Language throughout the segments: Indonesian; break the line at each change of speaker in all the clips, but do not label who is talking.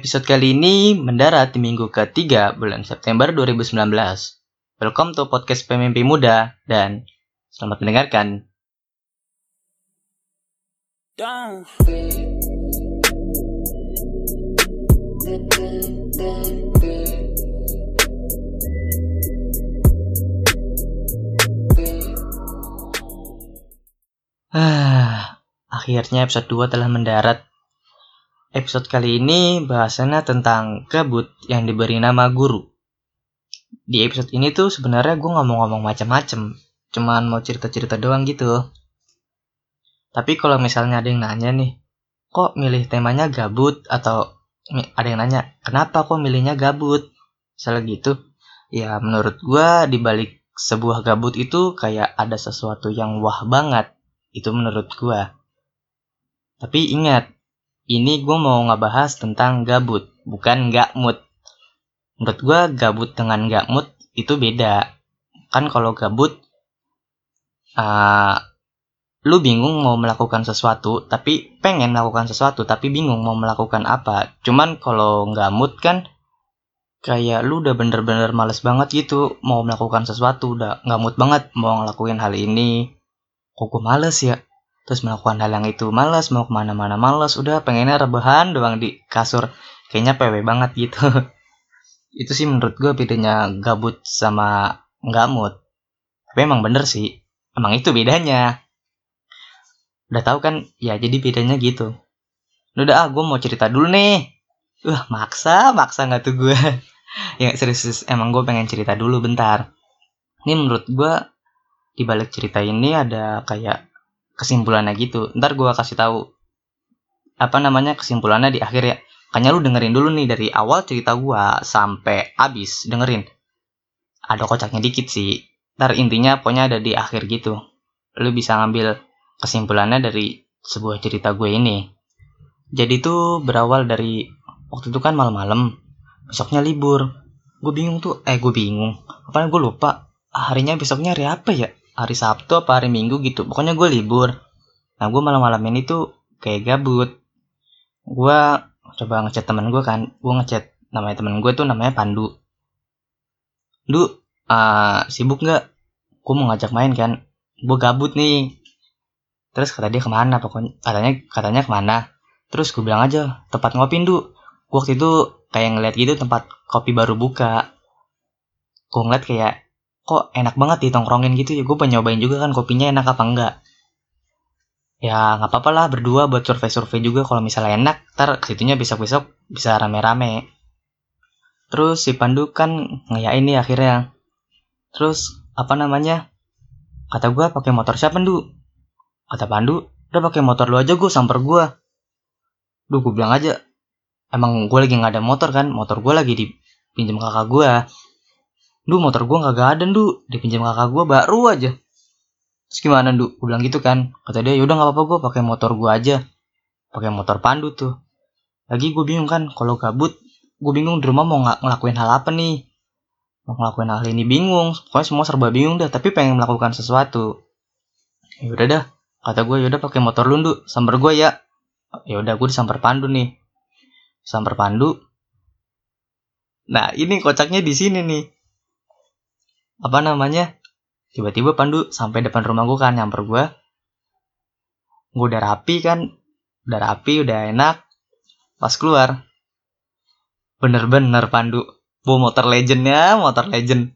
Episode kali ini mendarat di minggu ketiga bulan September 2019. Welcome to podcast Pemimpi Muda dan selamat mendengarkan. Ah, akhirnya episode 2 telah mendarat. Episode kali ini bahasannya tentang gabut yang diberi nama guru. Di episode ini tuh sebenarnya gue ngomong-ngomong macam-macam, cuman mau cerita-cerita doang gitu. Tapi kalau misalnya ada yang nanya nih, kok milih temanya gabut atau ada yang nanya, kenapa kok milihnya gabut? Misalnya gitu, ya menurut gue dibalik sebuah gabut itu kayak ada sesuatu yang wah banget itu menurut gua. Tapi ingat, ini gua mau ngebahas tentang gabut, bukan nggak mood. Menurut gua gabut dengan nggak mood itu beda. Kan kalau gabut, uh, lu bingung mau melakukan sesuatu, tapi pengen melakukan sesuatu, tapi bingung mau melakukan apa. Cuman kalau nggak mood kan, kayak lu udah bener-bener males banget gitu mau melakukan sesuatu, udah nggak mood banget mau ngelakuin hal ini, kok gue males ya terus melakukan hal yang itu males mau ke mana-mana males. Udah pengennya rebahan doang di kasur. Kayaknya PW banget gitu. Itu sih menurut gue bedanya gabut sama nggak mood. Tapi emang bener sih. Emang itu bedanya. Udah tahu kan? Ya jadi bedanya gitu. Udah ah gue mau cerita dulu nih. Uh maksa maksa nggak tuh gue ya serius, serius emang gue pengen cerita dulu bentar. Ini menurut gue di balik cerita ini ada kayak kesimpulannya gitu. Ntar gue kasih tahu apa namanya kesimpulannya di akhir ya. Kayaknya lu dengerin dulu nih dari awal cerita gue sampai habis dengerin. Ada kocaknya dikit sih. Ntar intinya pokoknya ada di akhir gitu. Lu bisa ngambil kesimpulannya dari sebuah cerita gue ini. Jadi tuh berawal dari waktu itu kan malam-malam. Besoknya libur. Gue bingung tuh. Eh gue bingung. Apalagi gue lupa. Harinya besoknya hari apa ya? Hari Sabtu apa hari Minggu gitu. Pokoknya gue libur. Nah gue malam-malam ini tuh kayak gabut. Gue coba ngechat temen gue kan. Gue ngechat namanya temen gue tuh namanya Pandu. Du uh, sibuk nggak? Gue mau ngajak main kan. Gue gabut nih. Terus kata dia ke mana pokoknya? Katanya katanya ke mana? Terus gue bilang aja tempat ngopi Du waktu itu kayak ngeliat gitu tempat kopi baru buka. Gue ngeliat kayak kok enak banget ditongkrongin gitu ya? Gue pengen nyobain juga kan kopinya enak apa enggak? Ya nggak apa-apa lah berdua buat survei-survei juga. Kalau misalnya enak ntar ke situnya besok-besok bisa rame-rame. Terus si Pandu kan ngeyain nih akhirnya. Terus apa namanya? Kata gue pakai motor siapa Pandu kata Pandu udah pakai motor lu aja gue samper gue Duh gue bilang aja emang gue lagi nggak ada motor kan? Motor gue lagi dipinjam kakak gue Duh motor gue gak ada du. Dipinjam kakak gue baru aja. Terus gimana du? Gue bilang gitu kan. Kata dia yaudah gak apa-apa gue pakai motor gue aja. Pakai motor pandu tuh. Lagi gue bingung kan Kalau gabut Gue bingung di rumah mau ng ngelakuin hal apa nih? Mau ngelakuin hal ini bingung. Pokoknya semua serba bingung dah Tapi pengen melakukan sesuatu. Yaudah dah Kata gue yaudah pakai motor lu du. Samper gue ya. Yaudah gue disamper pandu nih. Samper pandu. Nah ini kocaknya di sini nih apa namanya? Tiba-tiba Pandu sampai depan rumah gue kan nyamper gue gue udah rapi kan udah rapi udah enak pas keluar. Bener-bener Pandu. Bawa motor legendnya motor legend.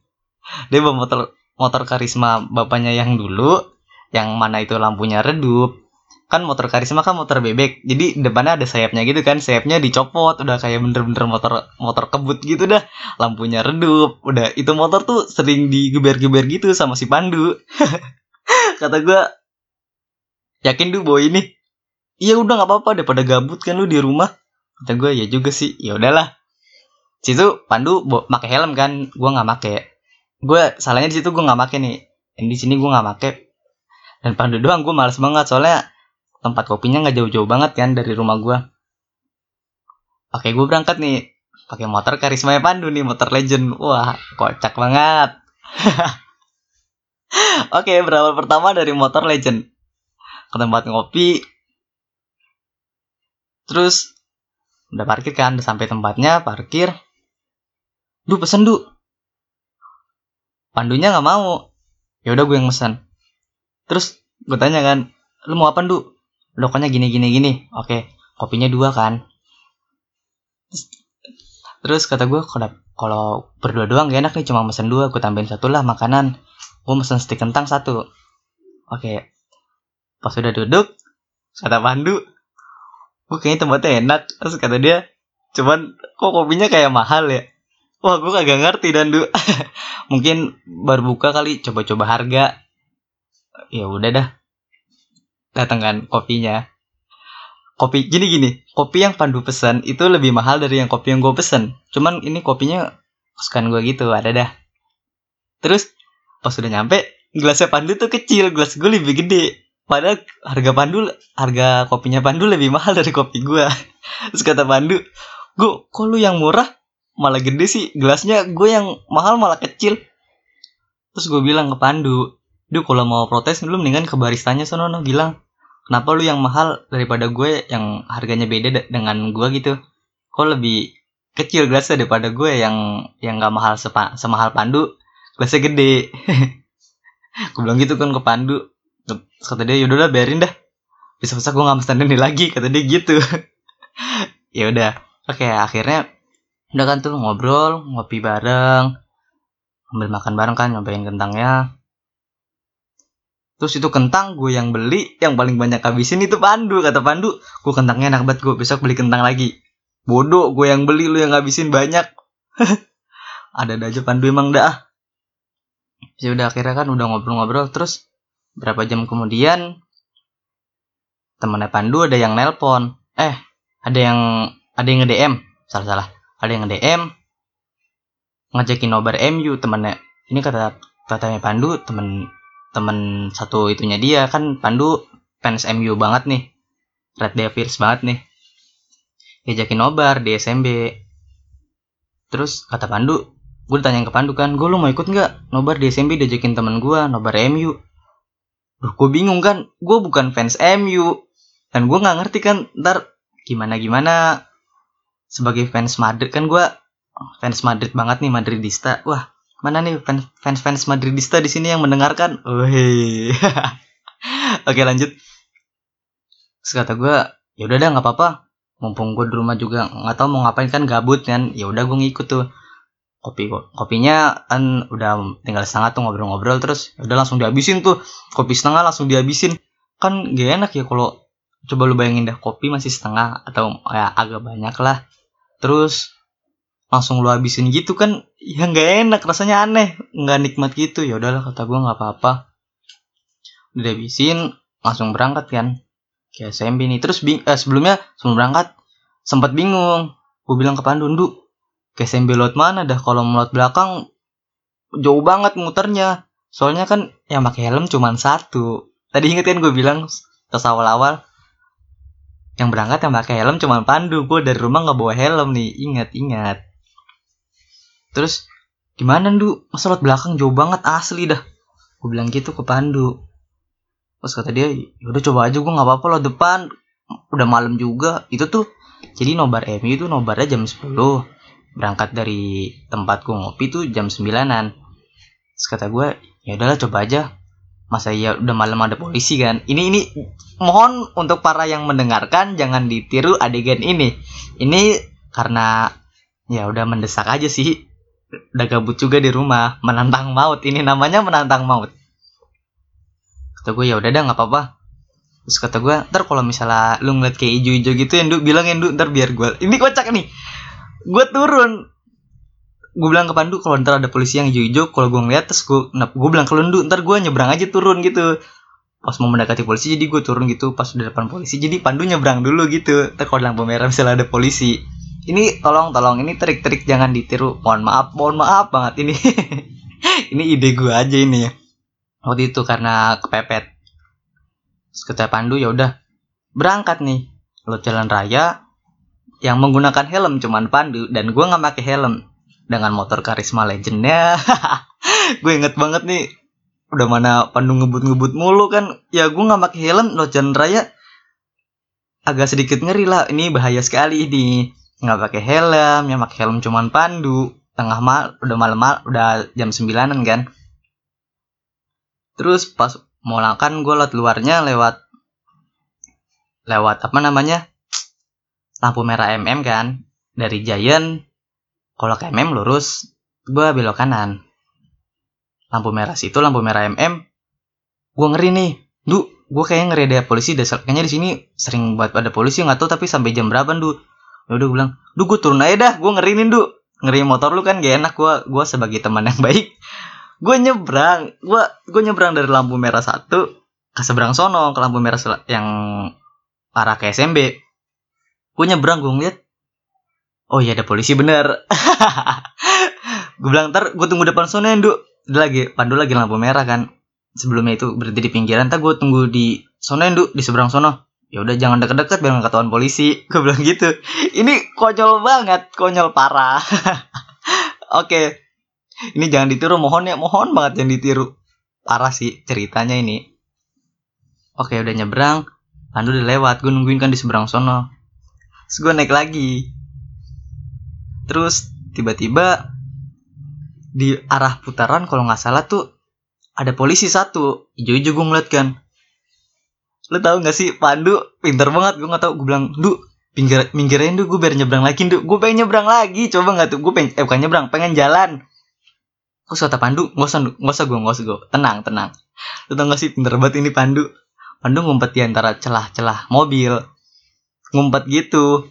Dia bawa motor motor karisma bapaknya yang dulu yang mana itu lampunya redup kan motor karisma kan motor bebek. Jadi depannya ada sayapnya gitu kan. Sayapnya dicopot udah kayak bener-bener motor motor kebut gitu dah. Lampunya redup udah. Itu motor tuh sering digeber-geber gitu sama si Pandu. Kata gue yakin du bawa ini? Iya udah nggak apa-apa daripada gabut kan lu di rumah. Kata gue ya juga sih. Ya udahlah. Situ Pandu pakai helm kan gue nggak make. Gue salahnya di situ gue nggak make nih. Di sini gue nggak make. Dan Pandu doang gue males banget. Soalnya tempat kopinya nggak jauh-jauh banget kan dari rumah gue. Oke, gue berangkat nih pakai motor karisma Pandu nih, motor legend. Wah, kocak banget. Oke, berawal pertama dari motor legend ke tempat ngopi. Terus udah parkir kan udah sampai tempatnya parkir du pesen du pandunya nggak mau ya udah gue yang pesen terus gue tanya kan lu mau apa du lokonya gini gini gini. Oke kopinya dua kan. Terus, kata gue kalau berdua doang gak enak nih cuma pesen dua gue tambahin satu lah makanan. Gue pesen stik kentang satu. Oke pas udah duduk kata Pandu gue kayaknya tempatnya enak. Terus kata dia cuman kok kopinya kayak mahal ya? Wah gue kagak ngerti dan du mungkin baru buka kali coba-coba harga. Ya udah dah datang kan kopinya. Kopi gini gini kopi yang Pandu pesan itu lebih mahal dari yang kopi yang gue pesen cuman ini kopinya kesukaan gue gitu ada dah. Terus pas udah nyampe gelasnya Pandu tuh kecil gelas gue lebih gede. Padahal harga Pandu harga kopinya Pandu lebih mahal dari kopi gue terus kata Pandu gue kok lu yang murah? Malah gede sih gelasnya gue yang mahal malah kecil. Terus gue bilang ke Pandu Duh kalau mau protes lu mendingan ke baristanya sono no, bilang kenapa lu yang mahal daripada gue yang harganya beda dengan gue gitu? Kok lebih kecil gelasnya daripada gue yang yang gak mahal sepa, semahal Pandu? Gelasnya gede. Gue bilang gitu kan ke Pandu. Kata dia yaudah biarin dah. Bisa-bisa gue gak mesen ini lagi kata dia gitu. Ya udah. Oke akhirnya udah kan tuh ngobrol ngopi bareng ambil makan bareng kan nyobain kentangnya terus itu kentang gue yang beli yang paling banyak habisin itu Pandu kata Pandu. Gue kentangnya enak banget gue besok beli kentang lagi. Bodoh gue yang beli lu yang habisin banyak. Ada aja Pandu emang dah. Ya udah akhirnya kan udah ngobrol-ngobrol terus berapa jam kemudian temennya Pandu ada yang nelpon. Eh ada yang ada yang nge DM salah salah ada yang DM ngajakin nobar MU temennya. Ini kata katanya Pandu temen temen satu itunya dia kan Pandu fans MU banget nih. Red Devils banget nih. Diajakin nobar di SMB terus kata Pandu gue ditanya ke Pandu kan gue lu mau ikut nggak nobar di SMB diajakin temen gue nobar MU Duh, gue bingung kan gue bukan fans MU dan gue nggak ngerti kan ntar gimana gimana sebagai fans Madrid kan gue fans Madrid banget nih Madridista. Wah mana nih fans fans fans Madridista di sini yang mendengarkan? Wih. oke lanjut. Terus kata gue ya udah dah nggak apa-apa. Mumpung gue di rumah juga nggak tahu mau ngapain kan gabut kan. Ya udah gue ngikut tuh. Kopi kopinya kan udah tinggal setengah tuh ngobrol-ngobrol terus. Ya udah langsung dihabisin tuh. Kopi setengah langsung dihabisin. Kan gak enak ya kalau coba lu bayangin dah kopi masih setengah atau ya agak banyak lah. Terus langsung lu habisin gitu kan ya nggak enak rasanya aneh. Nggak nikmat gitu. Ya udahlah kata gue nggak apa-apa. Udah habisin langsung berangkat kan. Ke SMP nih. Terus bing eh, sebelumnya sebelum berangkat sempat bingung. Gue bilang ke Pandu Ndu ke SMP lot mana dah? Kalau lot belakang jauh banget muternya. Soalnya kan yang pakai helm cuma satu. Tadi inget kan gue bilang pas awal-awal yang berangkat yang pakai helm cuma Pandu. Gue dari rumah nggak bawa helm nih. Ingat ingat terus gimana ndu? Masa belakang jauh banget asli dah. Gue bilang gitu ke Pandu terus kata dia udah coba aja gue nggak apa-apa lo depan. Udah malam juga. Itu tuh jadi nobar MU itu nobarnya jam 10 berangkat dari tempat gue ngopi tuh jam 9an terus kata gue ya udahlah coba aja. Masa ya udah malam ada polisi kan? Ini ini mohon untuk para yang mendengarkan jangan ditiru adegan ini. Ini karena ya udah mendesak aja sih udah gabut juga di rumah. Menantang maut. Ini namanya menantang maut. Kata gue ya udah dah nggak apa-apa. Terus kata gue ntar kalau misalnya lu ngeliat kayak hijau-hijau gitu ya Ndu bilang ya Ndu ntar biar gue ini kocak nih. Gue turun. Gue bilang ke Pandu kalau ntar ada polisi yang hijau-hijau kalau gue ngeliat terus gue gue bilang ke Lundu ntar gue nyebrang aja turun gitu. Pas mau mendekati polisi jadi gue turun gitu. Pas udah depan polisi jadi Pandu nyebrang dulu gitu. Ntar kalau lampu merah misalnya ada polisi ini tolong tolong. Ini trik-trik jangan ditiru. Mohon maaf mohon maaf banget ini. Ini ide gue aja ini ya. Waktu itu karena kepepet. Kata Pandu ya udah berangkat nih. Lo jalan raya yang menggunakan helm cuman Pandu. Dan gue nggak pakai helm. Dengan motor karisma legendnya gue inget banget nih. Udah mana Pandu ngebut-ngebut mulu kan. Ya gue nggak pakai helm. Lo jalan raya agak sedikit ngeri lah. Ini bahaya sekali ini nggak pakai helm yang pakai helm cuman pandu. Tengah mal udah malam mal udah jam sembilanan kan. Terus pas mau makan gue lewat luarnya lewat lewat apa namanya? Lampu merah MM kan. Dari Giant kalau ke MM lurus. Gue belok kanan. Lampu merah situ lampu merah MM gue ngeri nih. Du gue kayak ngeri ada polisi deh kayaknya di sini sering buat ada polisi nggak tahu tapi sampai jam berapa du udah gue bilang du gue turun aja dah gue ngeri nih du ngeri motor lu kan gak enak gue gue sebagai teman yang baik. Gue nyebrang gue gue nyebrang dari lampu merah satu ke seberang sono ke lampu merah yang arah ke SMB gue nyebrang gue ngeliat oh iya ada polisi bener. Gue bilang ntar gue tunggu depan sono ya du lagi pandu lagi lampu merah kan. Sebelumnya itu berhenti di pinggiran tak gue tunggu di sono Endu di seberang sono ya udah jangan deket-deket biar nggak ketahuan polisi. Gue bilang gitu. Ini konyol banget konyol parah. Oke. Ini jangan ditiru mohon ya mohon banget jangan ditiru. Parah sih ceritanya ini. Oke udah nyebrang. Pandu udah lewat gue nungguin kan di seberang sono. Terus gue naik lagi. Terus tiba-tiba di arah putaran kalau nggak salah tuh ada polisi satu. Hijau-hijau gue ngeliat kan lo tau gak sih Pandu pinter banget gue gak tau gue bilang du pinggir minggirin du gue biar nyebrang lagi du. Gue pengen nyebrang lagi coba nggak tuh? Gue pengen eh bukan nyebrang pengen jalan. Terus kata Pandu nggak usah nggak usah gue nggak usah gue tenang tenang. Lo tau gak sih pinter banget ini Pandu? Pandu ngumpet di antara celah-celah mobil. Ngumpet gitu.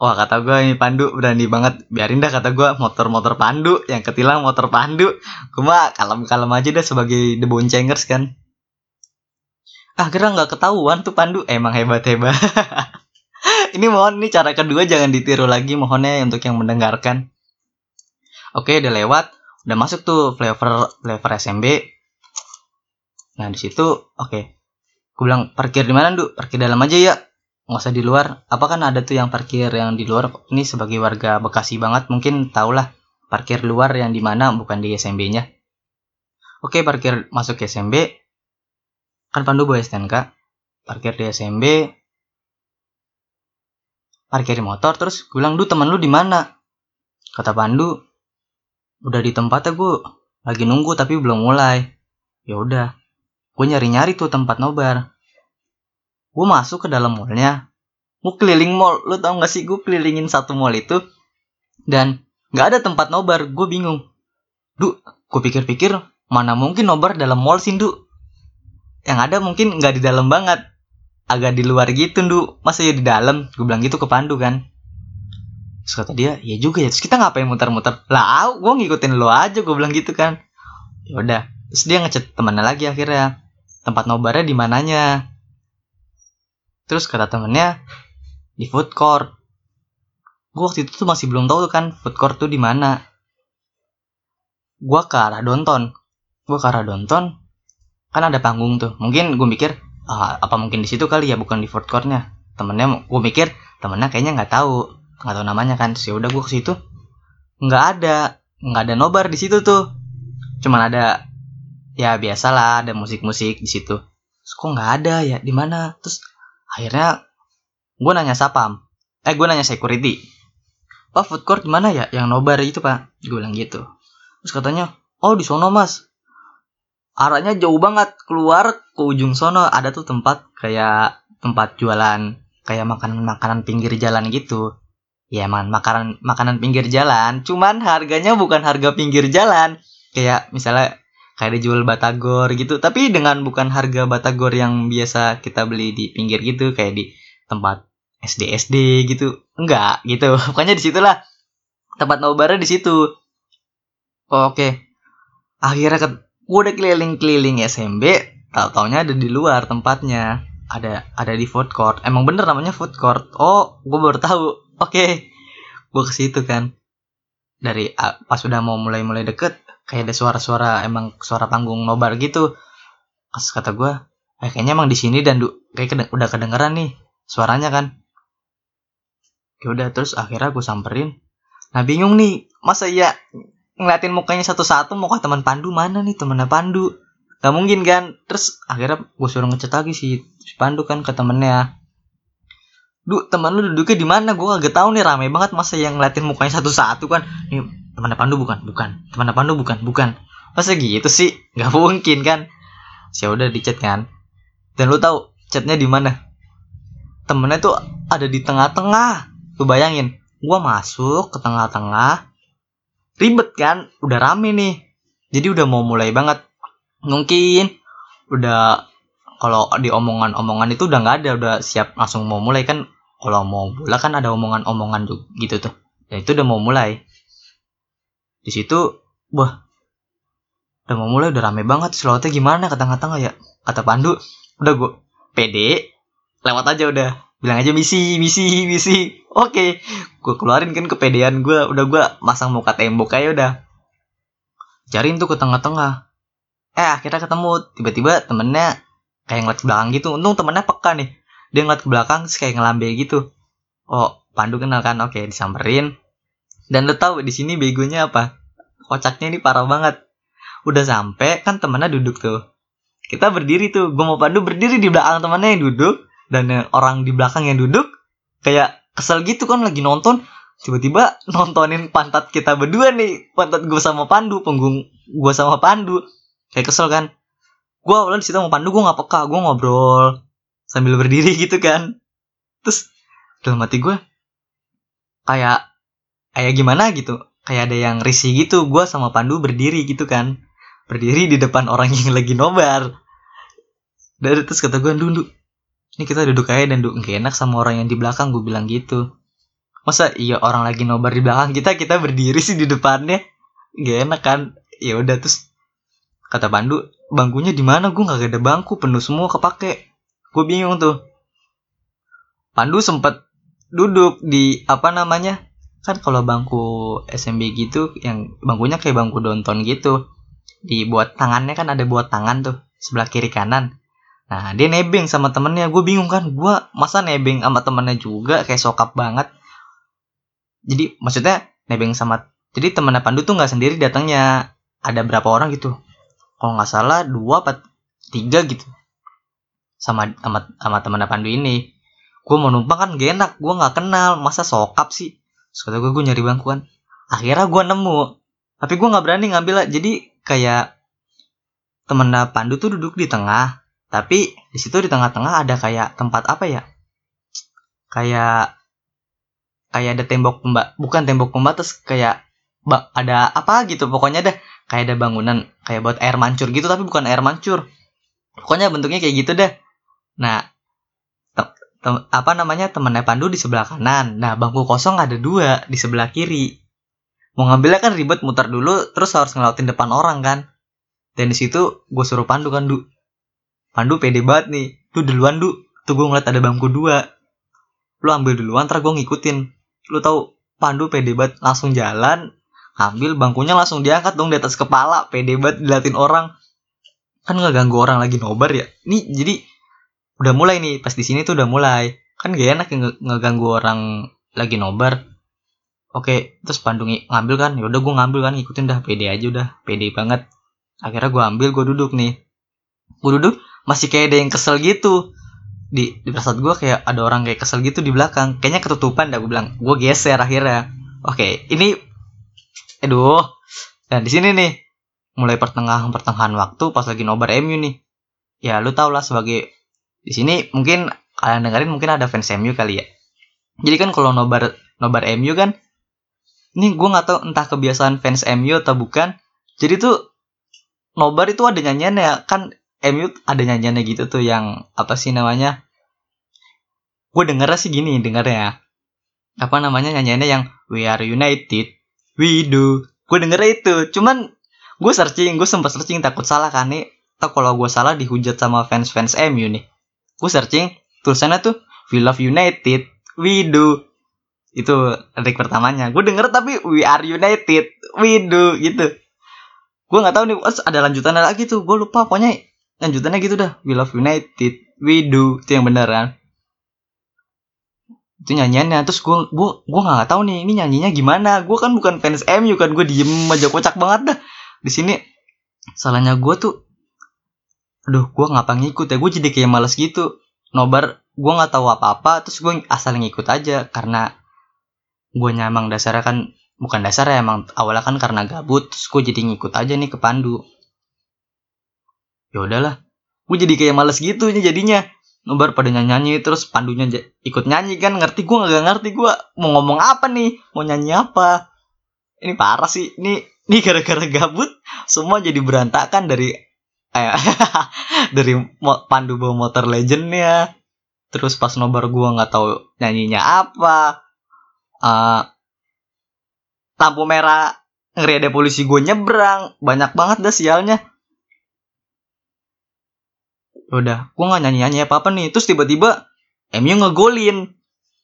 Wah kata gue ini Pandu berani banget. Biarin dah kata gue motor-motor Pandu yang ketilang motor Pandu. Gue mah kalem-kalem aja dah sebagai the boncengers kan kira nggak ketahuan tuh Pandu. Emang hebat-hebat ini mohon nih cara kedua jangan ditiru lagi mohonnya untuk yang mendengarkan. Oke udah lewat. Udah masuk tuh flavor flavor SMB nah di situ oke. Gue bilang parkir di mana du parkir dalam aja ya. Nggak usah di luar. Apa kan ada tuh yang parkir yang di luar? Ini sebagai warga Bekasi banget mungkin tau lah parkir luar yang di mana bukan di SMB-nya oke parkir masuk ke SMB kan Pandu bawa STNK parkir di SMB parkir di motor terus gue bilang du temen lu di mana? Kata Pandu udah di tempatnya gue lagi nunggu tapi belum mulai. Ya udah gue nyari nyari tuh tempat nobar. Gue masuk ke dalam mallnya. Gue keliling mall. Lu tau gak sih gue kelilingin satu mall itu dan nggak ada tempat nobar. Gue bingung. Du gue pikir-pikir mana mungkin nobar dalam mall sih du yang ada mungkin nggak di dalam banget. Agak di luar gitu du masa ya di dalam? Gue bilang gitu ke Pandu kan. Terus kata dia ya juga ya terus kita ngapain muter-muter? Lah gue ngikutin lo aja gue bilang gitu kan. Ya udah terus dia ngechat temannya lagi akhirnya. Tempat nobarnya di mananya? Terus kata temennya di food court. Gue waktu itu tuh masih belum tahu tuh kan food court tuh di mana. Gue ke arah Donton. Gue ke arah Donton kan ada panggung tuh. Mungkin gue mikir ah, apa mungkin di situ kali ya bukan di food courtnya? Temennya gue mikir temennya kayaknya nggak tahu nggak tahu namanya kan. Sih udah gue ke situ nggak ada nggak ada nobar di situ tuh. Cuman ada ya biasalah ada musik-musik di situ. Terus kok nggak ada ya di mana? Terus akhirnya gue nanya sapam eh gue nanya security pak food court gimana ya? Yang nobar itu pak. Gue bilang gitu. Terus katanya oh di sono mas arahnya jauh banget. Keluar ke ujung sono ada tuh tempat kayak tempat jualan kayak makanan makanan pinggir jalan gitu. Ya man makanan makanan pinggir jalan cuman harganya bukan harga pinggir jalan. Kayak misalnya kayak dijual batagor gitu tapi dengan bukan harga batagor yang biasa kita beli di pinggir gitu kayak di tempat SD SD gitu. Enggak gitu. Pokoknya di situlah tempat nobarnya di situ. Oke. Akhirnya gue udah keliling-keliling SMB tau taunya ada di luar tempatnya. Ada ada di food court. Emang bener namanya food court? Oh gue baru tahu. Oke. Okay. gue ke situ kan. Dari pas udah mau mulai-mulai deket kayak ada suara-suara emang suara panggung nobar gitu. Pas kata gue eh, kayaknya emang di sini dan du kayak kedeng udah kedengeran nih suaranya kan. Ya udah terus akhirnya gue samperin. Nah bingung nih masa ya ngeliatin mukanya satu-satu mau ke teman Pandu mana nih temennya Pandu gak mungkin kan terus akhirnya gue suruh ngechat lagi si, si Pandu kan ke temennya Duh, teman lu duduknya di mana? Gue gak tahu nih rame banget masa yang ngeliatin mukanya satu-satu kan. Nih, teman Pandu bukan? Bukan. Teman Pandu bukan? Bukan. Masa gitu sih? Gak mungkin kan? Ya udah di chat kan. Dan lu tahu chatnya di mana? Temennya tuh ada di tengah-tengah. Lu bayangin, gua masuk ke tengah-tengah. Ribet kan? Udah rame nih. Jadi udah mau mulai banget. Mungkin udah kalau di omongan-omongan itu udah nggak ada udah siap langsung mau mulai kan kalau mau bola kan ada omongan-omongan gitu tuh ya itu udah mau mulai di situ wah udah mau mulai udah rame banget slotnya gimana kata tengah ya kata Pandu udah gue pede lewat aja udah bilang aja misi misi misi. Oke gue keluarin kan kepedean gue udah gue masang muka tembok aja udah. Cariin tuh ke tengah-tengah. Eh akhirnya ketemu. Tiba-tiba temennya kayak ngeliat ke belakang gitu. Untung temennya peka nih. Dia ngeliat ke belakang terus kayak ngelambe gitu. Oh Pandu kenal kan? Oke disamperin. Dan lo tau di sini begonya apa? Kocaknya ini parah banget. Udah sampai kan temennya duduk tuh. Kita berdiri tuh. Gue mau Pandu berdiri di belakang temennya yang duduk dan orang di belakang yang duduk kayak kesel gitu kan lagi nonton. Tiba-tiba nontonin pantat kita berdua nih. Pantat gue sama Pandu punggung gue sama Pandu. Kayak kesel kan. Gue awalnya di situ mau pandu gue nggak peka. Gue ngobrol sambil berdiri gitu kan. Terus dalam hati gue kayak kayak gimana gitu. Kayak ada yang risih gitu. Gue sama Pandu berdiri gitu kan. Berdiri di depan orang yang lagi nobar. Dari terus kata gue duduk ini kita duduk aja dan duduk gak enak sama orang yang di belakang gue bilang gitu. Masa iya orang lagi nobar di belakang kita kita berdiri sih di depannya? Gak enak kan? Ya udah terus kata Pandu bangkunya di mana? Gue nggak ada bangku penuh semua kepake. Gue bingung tuh. Pandu sempet duduk di apa namanya kan kalau bangku SMB gitu yang bangkunya kayak bangku donton gitu. Dibuat tangannya kan ada buat tangan tuh sebelah kiri kanan nah dia nebeng sama temennya. Gue bingung kan gue masa nebeng sama temennya juga? Kayak sokap banget. Jadi maksudnya nebeng sama jadi temennya Pandu tuh nggak sendiri datangnya. Ada berapa orang gitu? Kalau nggak salah dua apa tiga gitu. Sama sama sama teman Pandu ini. Gue mau numpang kan gak enak. Gue nggak kenal. Masa sokap sih? Terus gue gue nyari bangkuan akhirnya gue nemu. Tapi gue nggak berani ngambil jadi kayak temen Pandu tuh duduk di tengah tapi di situ di tengah-tengah ada kayak tempat apa ya? Kayak kayak ada tembok pemba bukan tembok pembatas kayak ada apa gitu pokoknya deh. Kayak ada bangunan kayak buat air mancur gitu tapi bukan air mancur. Pokoknya bentuknya kayak gitu deh. Nah apa namanya temennya Pandu di sebelah kanan. Nah bangku kosong ada dua di sebelah kiri. Mau ngambilnya kan ribet muter dulu terus harus ngelautin depan orang kan. Dan di situ gue suruh Pandu kan du Pandu pede banget nih. Tuh duluan du. Tuh gue ngeliat ada bangku dua. Lu ambil duluan ntar gue ngikutin. Lu tahu Pandu pede banget. Langsung jalan ambil bangkunya langsung diangkat dong di atas kepala. Pede banget diliatin orang. Kan nggak ganggu orang lagi nobar ya. Nih jadi udah mulai nih. Pas di sini tuh udah mulai. Kan gak enak ngeganggu orang lagi nobar. Oke terus Pandungi ngambil kan? Ya udah gue ngambil kan ikutin dah. Pede aja udah. Pede banget. Akhirnya gue ambil gue duduk nih. Gue duduk masih kayak ada yang kesel gitu. Di di perasaan gue kayak ada orang kayak kesel gitu di belakang. Kayaknya ketutupan dah gue bilang. Gue geser akhirnya. Oke ini aduh. Nah di sini nih mulai pertengahan pertengahan waktu pas lagi nobar MU nih. Ya lu tau lah sebagai di sini mungkin kalian dengerin mungkin ada fans MU kali ya. Jadi kan kalau nobar nobar MU kan ini gue nggak tahu entah kebiasaan fans MU atau bukan. Jadi tuh nobar itu ada nyanyian ya kan MU ada nyanyiannya gitu tuh yang apa sih namanya? Gue denger sih gini denger ya. Apa namanya nyanyiannya yang We Are United we do. Gue denger itu. Cuman gue searching gue sempat searching takut salah kan nih. Atau kalau gue salah dihujat sama fans fans MU nih. Gue searching tulisannya tuh we love united we do. Itu lirik pertamanya. Gue denger tapi we are united we do gitu. Gue nggak tahu nih ada lanjutannya lagi tuh. Gue lupa pokoknya lanjutannya gitu dah. We love united. We do. Itu yang beneran. Itu nyanyiannya. Terus gue gue gue nggak tahu nih ini nyanyinya gimana? Gue kan bukan fans MU kan. Gue diem aja kocak banget dah. Di sini salahnya gue tuh aduh gue ngapa ngikut ya. Gue jadi kayak males gitu. Nobar gue nggak tahu apa-apa. Terus gue asal ngikut aja. Karena gue nyamang dasarnya kan bukan dasar ya emang awalnya kan karena gabut. Terus gue jadi ngikut aja nih ke Pandu ya udahlah. Gue jadi kayak males gitu nih jadinya. Nobar pada nyanyi, terus pandunya ikut nyanyi kan. Ngerti gue nggak ngerti gue mau ngomong apa nih? Mau nyanyi apa? Ini parah sih. Ini ini gara-gara gabut. Semua jadi berantakan dari eh, dari pandu bawa motor legendnya. Terus pas nobar gue nggak tahu nyanyinya apa uh, lampu merah ngeri ada polisi gue nyebrang. Banyak banget dah sialnya udah gue nggak nyanyi nyanyi apa apa nih. Terus tiba-tiba MU ngegolin.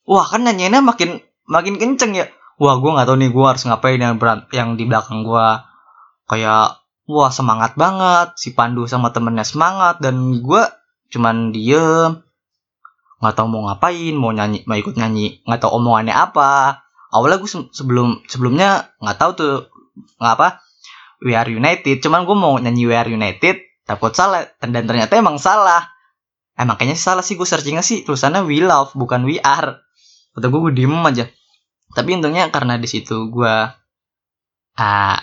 Wah kan nyanyinya makin makin kenceng ya. Wah gue nggak tahu nih gue harus ngapain yang berat yang di belakang gue kayak wah semangat banget. Si Pandu sama temennya semangat. Dan gue cuman diem. Nggak tahu mau ngapain mau nyanyi mau ikut nyanyi. Nggak tahu omongannya apa. Awalnya gue sebelum sebelumnya nggak tahu tuh nggak apa We Are United. Cuman gue mau nyanyi We Are United takut salah dan ternyata emang salah. Eh makanya salah sih gue searchingnya sih tulisannya We Love bukan We Are. Atau gue gue diem aja. Tapi untungnya karena di situ gue ah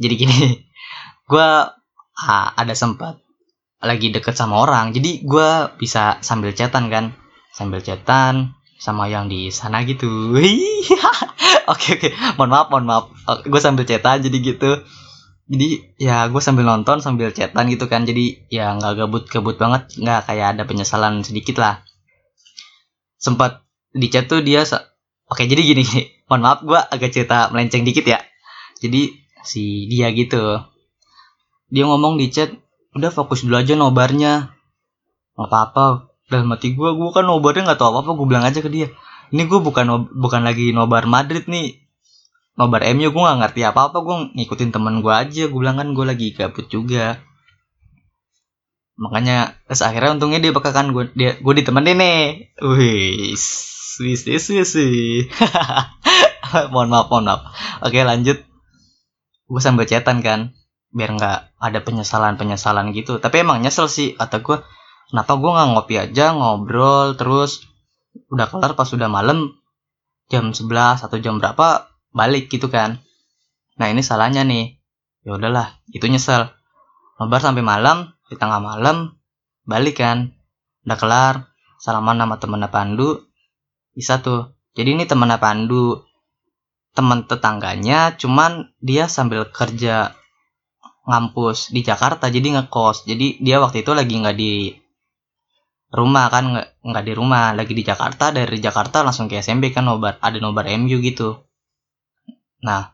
jadi gini. Gue ah, ada sempat lagi deket sama orang. Jadi gue bisa sambil chatan kan. Sambil chatan sama yang di sana gitu. Oke oke. Mohon maaf mohon maaf. Gue sambil chatan jadi gitu jadi ya gue sambil nonton sambil chatan gitu kan. Jadi ya nggak gabut-gabut banget. Nggak kayak ada penyesalan sedikit lah. Sempat di chat tuh dia oke jadi gini. Mohon maaf gue agak cerita melenceng dikit ya. Jadi si dia gitu. Dia ngomong di chat udah fokus dulu aja nobarnya. Nggak apa-apa. Dalam hati gue gue kan nobarnya nggak tahu apa apa gue bilang aja ke dia. Ini gue bukan bukan lagi nobar Madrid nih nobar MU gue nggak ngerti apa apa gue ngikutin temen gue aja. Gue bilang kan gue lagi gabut juga. Makanya terus akhirnya untungnya dia bakal kan gue dia gue ditemenin nih. Wis wis wis wis mohon maaf mohon maaf. Oke lanjut. Gue sambil chatan kan biar nggak ada penyesalan penyesalan gitu. Tapi emang nyesel sih kata gue kenapa gue nggak ngopi aja ngobrol terus? Udah kelar pas udah malam jam 11 atau jam berapa balik gitu kan. Nah ini salahnya nih. Ya udahlah itu nyesel. Ngobrol sampai malam di tengah malam balik kan. Udah kelar salaman sama temen Pandu. Bisa tuh. Jadi ini temen Pandu teman tetangganya cuman dia sambil kerja ngampus di Jakarta jadi ngekos. Jadi dia waktu itu lagi nggak di rumah kan nggak di rumah. Lagi di Jakarta dari Jakarta langsung ke SMP kan nobar ada nobar MU gitu nah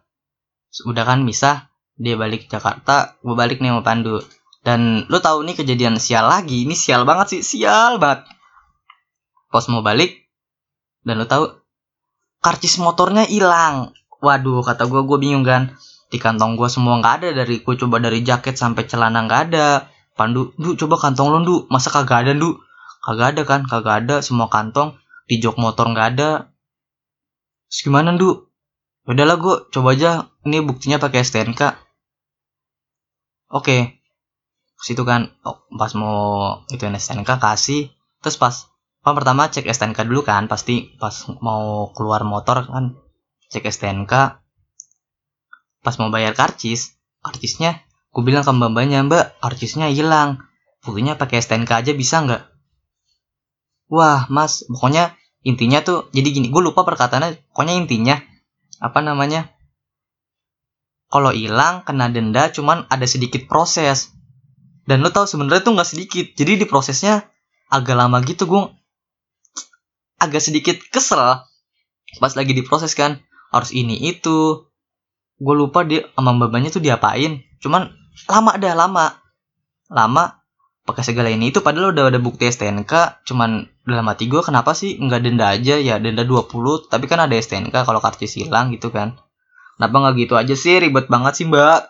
udah kan bisa dia balik ke Jakarta gue balik nih sama Pandu. Dan lu tahu nih kejadian sial lagi? Ini sial banget sih sial banget. Pas mau balik dan lu tahu karcis motornya hilang. Waduh kata gue gue bingung kan. Di kantong gue semua nggak ada dari gue coba dari jaket sampai celana nggak ada. Pandu du coba kantong lo du. Masa kagak ada du? Kagak ada kan? Kagak ada. Semua kantong di jok motor nggak ada. Terus gimana du udahlah gue coba aja. Ini buktinya pakai STNK oke. Situ kan. Oh, pas mau itu STNK kasih. Terus pas pas pertama cek STNK dulu kan. Pasti pas mau keluar motor kan cek STNK pas mau bayar karcis karcisnya gue bilang ke mbak mbaknya mbak karcisnya hilang. Buktinya pakai STNK aja bisa nggak? Wah mas pokoknya intinya tuh jadi gini gue lupa perkataannya pokoknya intinya apa namanya? Kalau hilang kena denda cuman ada sedikit proses. Dan lo tau sebenarnya tuh nggak sedikit. Jadi di prosesnya agak lama gitu gue agak sedikit kesel pas lagi diproses kan. Harus ini itu. Gue lupa dia sama babanya tuh diapain. Cuman lama dah lama. Lama pakai segala ini. Itu padahal udah ada bukti STNK cuman dalam hati gue kenapa sih nggak denda aja? Ya denda 20 tapi kan ada STNK kalau karcis hilang gitu kan. Kenapa nggak gitu aja sih? Ribet banget sih mbak.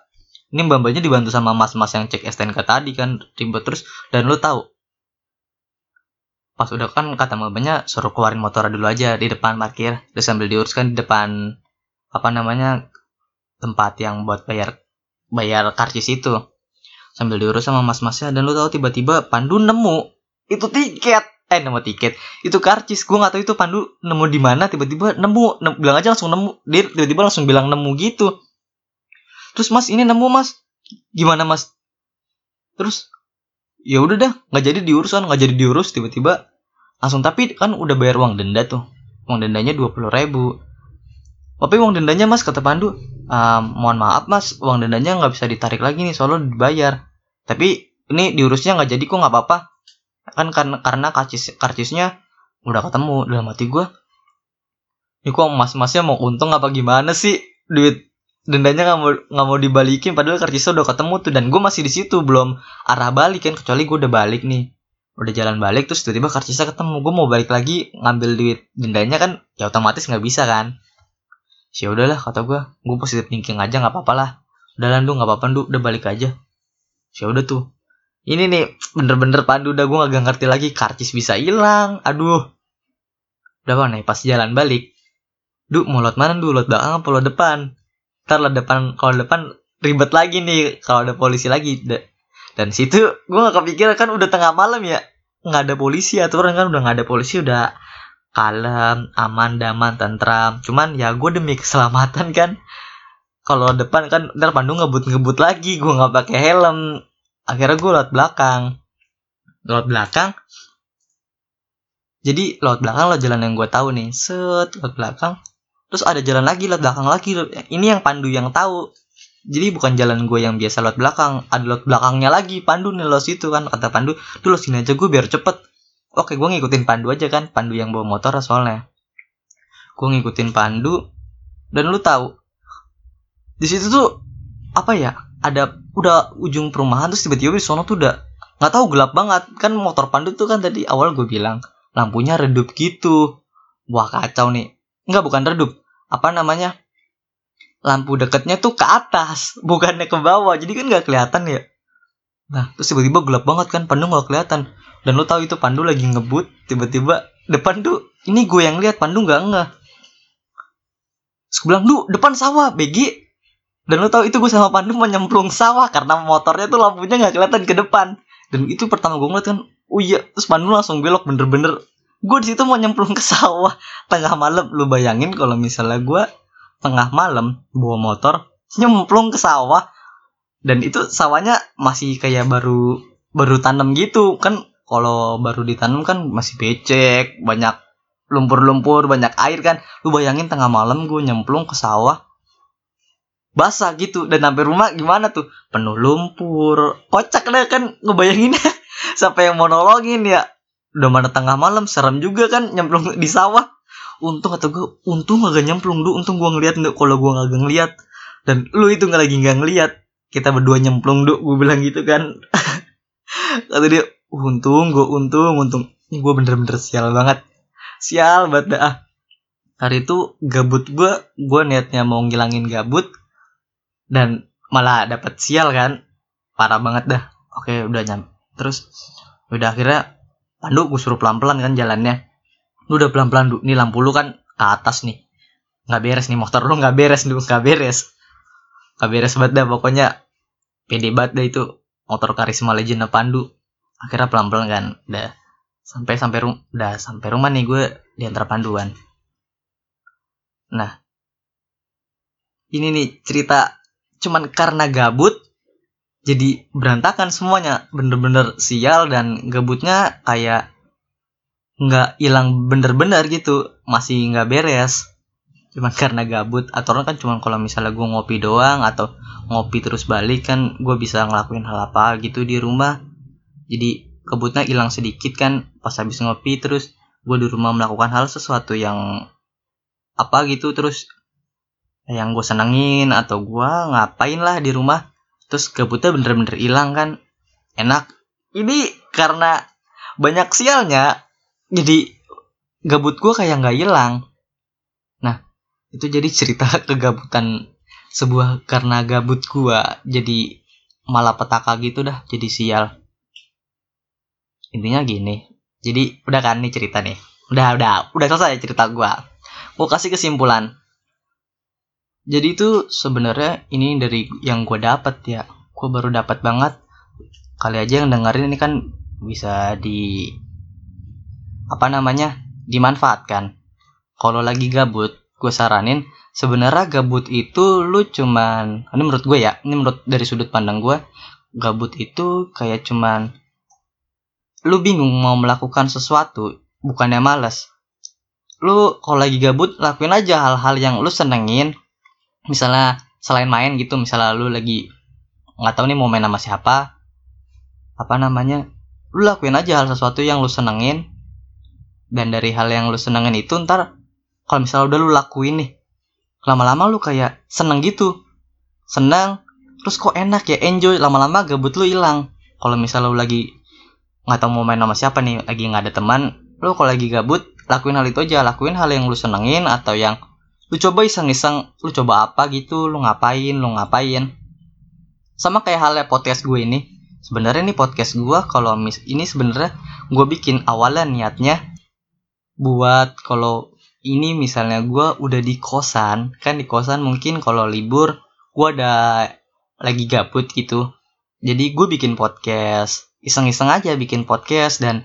Ini mbak mbaknya dibantu sama mas-mas yang cek STNK tadi kan ribet terus. Dan lo tahu pas udah kan kata mbaknya suruh keluarin motor dulu aja di depan parkir. Terus sambil diuruskan di depan apa namanya tempat yang buat bayar bayar karcis itu. Sambil diurus sama mas-masnya dan lu tahu tiba-tiba Pandu nemu itu tiket eh nemu tiket. Itu karcis gue nggak tahu itu pandu nemu di mana. Tiba-tiba nemu, nemu bilang aja langsung nemu. Dia tiba-tiba langsung bilang nemu gitu. Terus mas ini nemu mas. Gimana mas? Terus ya udah dah nggak jadi diurus kan nggak jadi diurus. Tiba-tiba langsung tapi kan udah bayar uang denda tuh. Uang dendanya dua puluh ribu. Tapi uang dendanya mas kata Pandu. Um, mohon maaf mas. Uang dendanya nggak bisa ditarik lagi nih soalnya dibayar. Tapi ini diurusnya nggak jadi kok nggak apa-apa kan karena karena karcis karcisnya udah ketemu dalam hati gue ini kok mas-masnya mau untung apa gimana sih? Duit dendanya nggak mau nggak mau dibalikin padahal karcisnya udah ketemu tuh dan gue masih di situ belum arah balik kan kecuali gue udah balik nih udah jalan balik terus tiba-tiba karcisnya ketemu gue mau balik lagi ngambil duit dendanya kan ya otomatis nggak bisa kan. Ya udahlah kata gue gue positif thinking aja nggak apa-apa lah. Udah nggak apa-apa udah balik aja. Ya udah tuh ini nih bener-bener pandu udah gue gak ngerti lagi karcis bisa hilang. Aduh. Udah nih pas jalan balik. Duh mau lot mana dulu lot belakang apa lot depan? Ntar lot depan kalau depan ribet lagi nih kalau ada polisi lagi. Dan situ gue gak kepikiran kan udah tengah malam ya. Nggak ada polisi aturan kan udah nggak ada polisi udah kalem aman daman tentram. Cuman ya gue demi keselamatan kan. Kalau depan kan ntar pandu ngebut ngebut lagi gue nggak pakai helm akhirnya gue lewat belakang. Lewat belakang? Jadi lewat belakang lo jalan yang gue tahu nih. Set lewat belakang. Terus ada jalan lagi lewat belakang lagi. Ini yang pandu yang tahu. Jadi bukan jalan gue yang biasa lewat belakang. Ada lewat belakangnya lagi. Pandu nih lo situ kan kata pandu. Tuh lo sini aja gue biar cepet. Oke gue ngikutin pandu aja kan. Pandu yang bawa motor soalnya. Gue ngikutin pandu. Dan lu tahu di situ tuh apa ya ada udah ujung perumahan terus tiba-tiba di sono tuh udah nggak tahu gelap banget. Kan motor pandu tuh kan tadi awal gue bilang lampunya redup gitu. Wah kacau nih. Nggak bukan redup. Apa namanya? Lampu deketnya tuh ke atas bukannya ke bawah. Jadi kan nggak kelihatan ya. Nah terus tiba-tiba gelap banget kan pandu nggak kelihatan. Dan lo tahu itu pandu lagi ngebut tiba-tiba depan tuh ini gue yang lihat pandu nggak nggak terus gue lu depan sawah BG dan lo tau itu gue sama Pandu menyemplung sawah karena motornya tuh lampunya nggak kelihatan ke depan. Dan itu pertama gue ngeliat kan oh iya terus Pandu langsung belok bener-bener. Gue di situ mau nyemplung ke sawah. Tengah malam lu bayangin kalau misalnya gue tengah malam bawa motor nyemplung ke sawah. Dan itu sawahnya masih kayak baru baru tanam gitu. Kan kalau baru ditanam kan masih becek banyak lumpur-lumpur banyak air kan. Lu bayangin tengah malam gue nyemplung ke sawah basah gitu. Dan sampai rumah gimana tuh? Penuh lumpur. Kocak deh kan ngebayanginnya. Sampai yang mau nolongin ya. Udah mana tengah malam serem juga kan nyemplung di sawah. Untung atau gue untung agak nyemplung dulu untung gue ngeliat kalau gue nggak ngeliat. Dan lu itu nggak lagi nggak ngeliat. Kita berdua nyemplung dulu gue bilang gitu kan. Kata dia untung gue untung untung. Ini gue bener-bener sial banget. Sial banget dah hari itu gabut gue gue niatnya mau ngilangin gabut dan malah dapat sial kan. Parah banget dah. Oke udah nyam terus udah akhirnya pandu gue suruh pelan pelan kan jalannya. Lu udah pelan pelan nih lampu lu kan ke atas nih. Nggak beres nih motor lu nggak beres lu nggak beres. Nggak beres banget dah pokoknya. Pede banget dah itu. Motor karisma legend pandu. Akhirnya pelan pelan kan udah sampai sampai rum udah sampai rumah nih gue diantar panduan. Nah. Ini nih cerita cuman karena gabut jadi berantakan semuanya. Bener-bener sial dan gabutnya kayak nggak hilang bener-bener gitu. Masih nggak beres. Cuman karena gabut atau kan cuman kalau misalnya gue ngopi doang atau ngopi terus balik kan gue bisa ngelakuin hal apa gitu di rumah. Jadi kebutnya hilang sedikit kan pas habis ngopi terus gue di rumah melakukan hal sesuatu yang apa gitu terus yang gue senengin atau gue ngapain lah di rumah. Terus gabutnya bener-bener hilang kan. Enak. Ini karena banyak sialnya jadi gabut gue kayak nggak hilang. Nah itu jadi cerita kegabutan sebuah karena gabut gue jadi malah petaka gitu dah jadi sial. Intinya gini jadi udah kan nih cerita nih. Udah udah udah selesai cerita gue gue kasih kesimpulan jadi itu sebenarnya ini dari yang gue dapat ya. Gue baru dapat banget. Kali aja yang dengerin ini kan bisa di apa namanya dimanfaatkan. Kalau lagi gabut gue saranin sebenarnya gabut itu lu cuman ini menurut gue ya ini menurut dari sudut pandang gue gabut itu kayak cuman lu bingung mau melakukan sesuatu bukannya males. Lu kalau lagi gabut lakuin aja hal-hal yang lu senengin misalnya selain main gitu misalnya lu lagi nggak tahu nih mau main sama siapa apa namanya lu lakuin aja hal sesuatu yang lu senengin. Dan dari hal yang lu senengin itu ntar kalau misalnya udah lu lakuin nih lama-lama lu kayak seneng gitu. Senang terus kok enak ya enjoy. Lama-lama gabut lu hilang. Kalau misalnya lu lagi nggak tahu mau main sama siapa nih lagi nggak ada teman lu kalau lagi gabut lakuin hal itu aja. Lakuin hal yang lu senengin atau yang lu coba iseng-iseng lu coba apa gitu lu ngapain lu ngapain? Sama kayak halnya podcast gue ini. Sebenarnya nih podcast gue kalau mis ini sebenarnya gue bikin awalnya niatnya buat kalau ini misalnya gue udah di kosan kan di kosan mungkin kalau libur gue ada lagi gabut gitu. Jadi gue bikin podcast iseng-iseng aja bikin podcast dan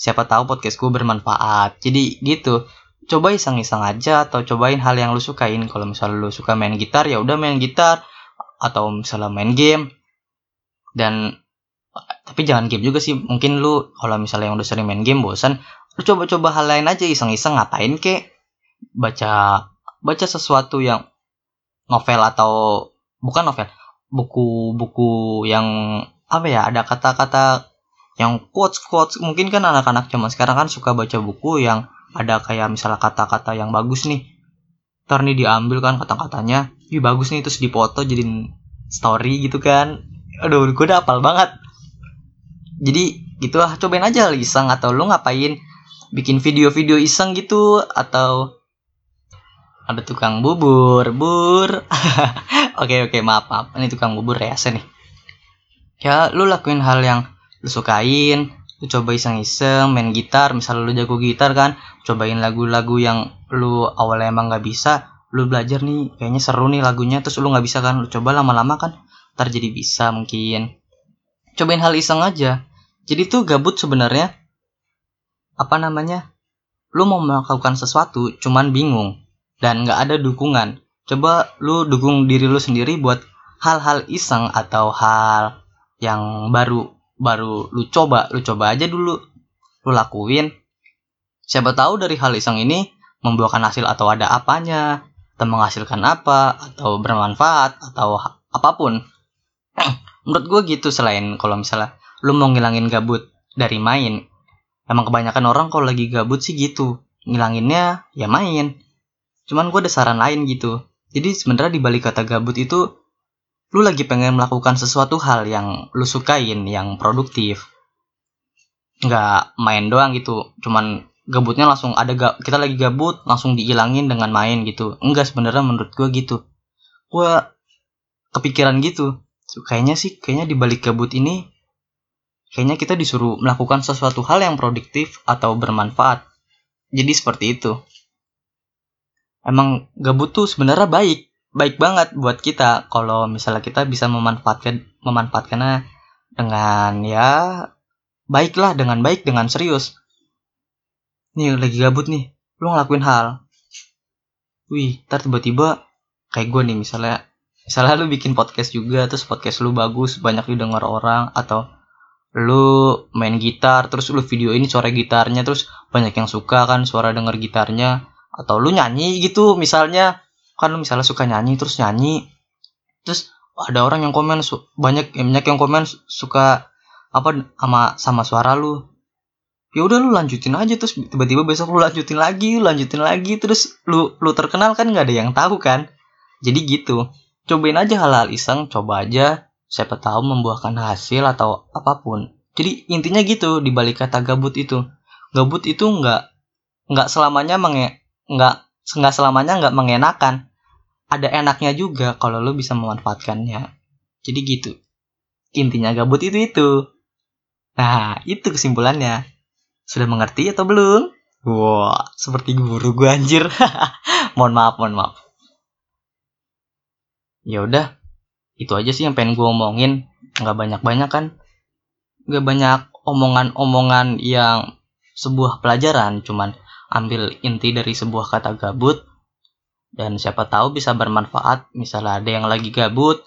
siapa tahu podcast gue bermanfaat. Jadi gitu coba iseng-iseng aja atau cobain hal yang lu sukain. Kalau misalnya lu suka main gitar ya udah main gitar. Atau misalnya main game. Dan tapi jangan game juga sih. Mungkin lu kalau misalnya yang udah sering main game bosan lu coba-coba hal lain aja iseng-iseng. Ngapain kek baca baca sesuatu yang novel atau bukan novel. Buku-buku yang apa ya ada kata-kata yang quotes quotes mungkin kan anak-anak zaman sekarang kan suka baca buku yang ada kayak misalnya kata-kata yang bagus nih. Ntar nih diambil kan kata-katanya. Ih bagus nih terus dipoto jadi story gitu kan. Aduh gue udah apal banget. Jadi gitu lah cobain aja iseng atau lu ngapain bikin video-video iseng gitu atau ada tukang bubur bur. Oke oke maaf maaf. Ini tukang bubur ya nih. Ya lu lakuin hal yang lu sukain lu coba iseng-iseng main gitar misal lu jago gitar kan cobain lagu-lagu yang lu awalnya emang nggak bisa lu belajar nih kayaknya seru nih lagunya terus lu nggak bisa kan lu coba lama-lama kan ntar jadi bisa mungkin. Cobain hal iseng aja. Jadi tuh gabut sebenarnya apa namanya lu mau melakukan sesuatu cuman bingung dan nggak ada dukungan. Coba lu dukung diri lu sendiri buat hal-hal iseng atau hal yang baru baru lu coba, lu coba aja dulu, lu lakuin. Siapa tahu dari hal iseng ini membuahkan hasil atau ada apanya, atau menghasilkan apa, atau bermanfaat, atau apa pun. Menurut gue gitu selain kalau misalnya lu mau ngilangin gabut dari main. Emang kebanyakan orang kalau lagi gabut sih gitu. Ngilanginnya ya main cuman gue ada saran lain gitu jadi sebenarnya di balik kata gabut itu lu lagi pengen melakukan sesuatu hal yang lu sukain yang produktif. Nggak main doang gitu cuman gabutnya langsung ada ga, kita lagi gabut langsung dihilangin dengan main gitu. Enggak sebenarnya menurut gue gitu. Gue kepikiran gitu. Kayaknya sih kayaknya di balik gabut ini kayaknya kita disuruh melakukan sesuatu hal yang produktif atau bermanfaat. Jadi seperti itu. Emang gabut tuh sebenarnya baik baik banget buat kita kalau misalnya kita bisa memanfaatkan memanfaatkannya dengan ya baiklah dengan baik dengan serius. Nih lagi gabut nih. Lu ngelakuin hal. Wih ntar tiba-tiba kayak gue nih misalnya misalnya lu bikin podcast juga terus podcast lu bagus banyak didengar orang atau lu main gitar terus lu video ini suara gitarnya terus banyak yang suka kan suara denger gitarnya atau lu nyanyi gitu misalnya kan lu misalnya suka nyanyi terus nyanyi terus ada orang yang komen banyak banyak yang komen suka apa sama sama suara lu. Ya udah lu lanjutin aja terus tiba-tiba besok lu lanjutin lagi lu lanjutin lagi terus lu lu terkenal kan nggak ada yang tahu kan? Jadi gitu. Cobain aja hal-hal iseng coba aja. Siapa tahu membuahkan hasil atau apa pun. Jadi intinya gitu di balik kata gabut itu. Gabut itu nggak nggak selamanya menge nggak nggak selamanya nggak mengenakan. Ada enaknya juga kalau lo bisa memanfaatkannya. Jadi gitu. Intinya gabut itu itu. Nah itu kesimpulannya. Sudah mengerti atau belum? Wah seperti guru gue anjir. Mohon maaf mohon maaf. Ya udah itu aja sih yang pengen gue omongin. Nggak banyak banyak kan? Nggak banyak omongan-omongan yang sebuah pelajaran cuman ambil inti dari sebuah kata gabut. Dan siapa tahu bisa bermanfaat. Misalnya ada yang lagi gabut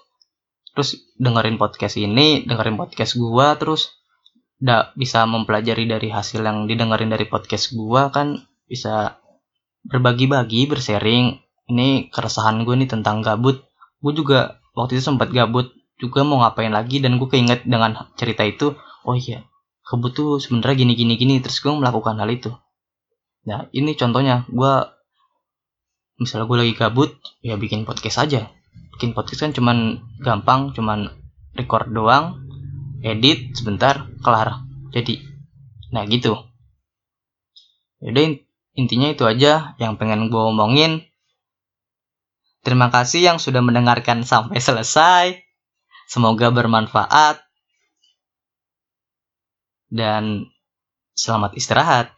terus dengerin podcast ini dengerin podcast gua terus da, bisa mempelajari dari hasil yang didengerin dari podcast gua kan bisa berbagi-bagi bersharing. Ini keresahan gue nih tentang gabut. Gue juga waktu itu sempat gabut juga mau ngapain lagi dan gue keinget dengan cerita itu oh iya gabut tuh sebenarnya gini gini gini terus gue melakukan hal itu nah ini contohnya gue misalnya gue lagi gabut ya bikin podcast aja bikin podcast kan cuman gampang cuman record doang edit sebentar kelar jadi nah gitu Yaudah intinya itu aja yang pengen gue omongin. Terima kasih yang sudah mendengarkan sampai selesai. Semoga bermanfaat. Dan selamat istirahat.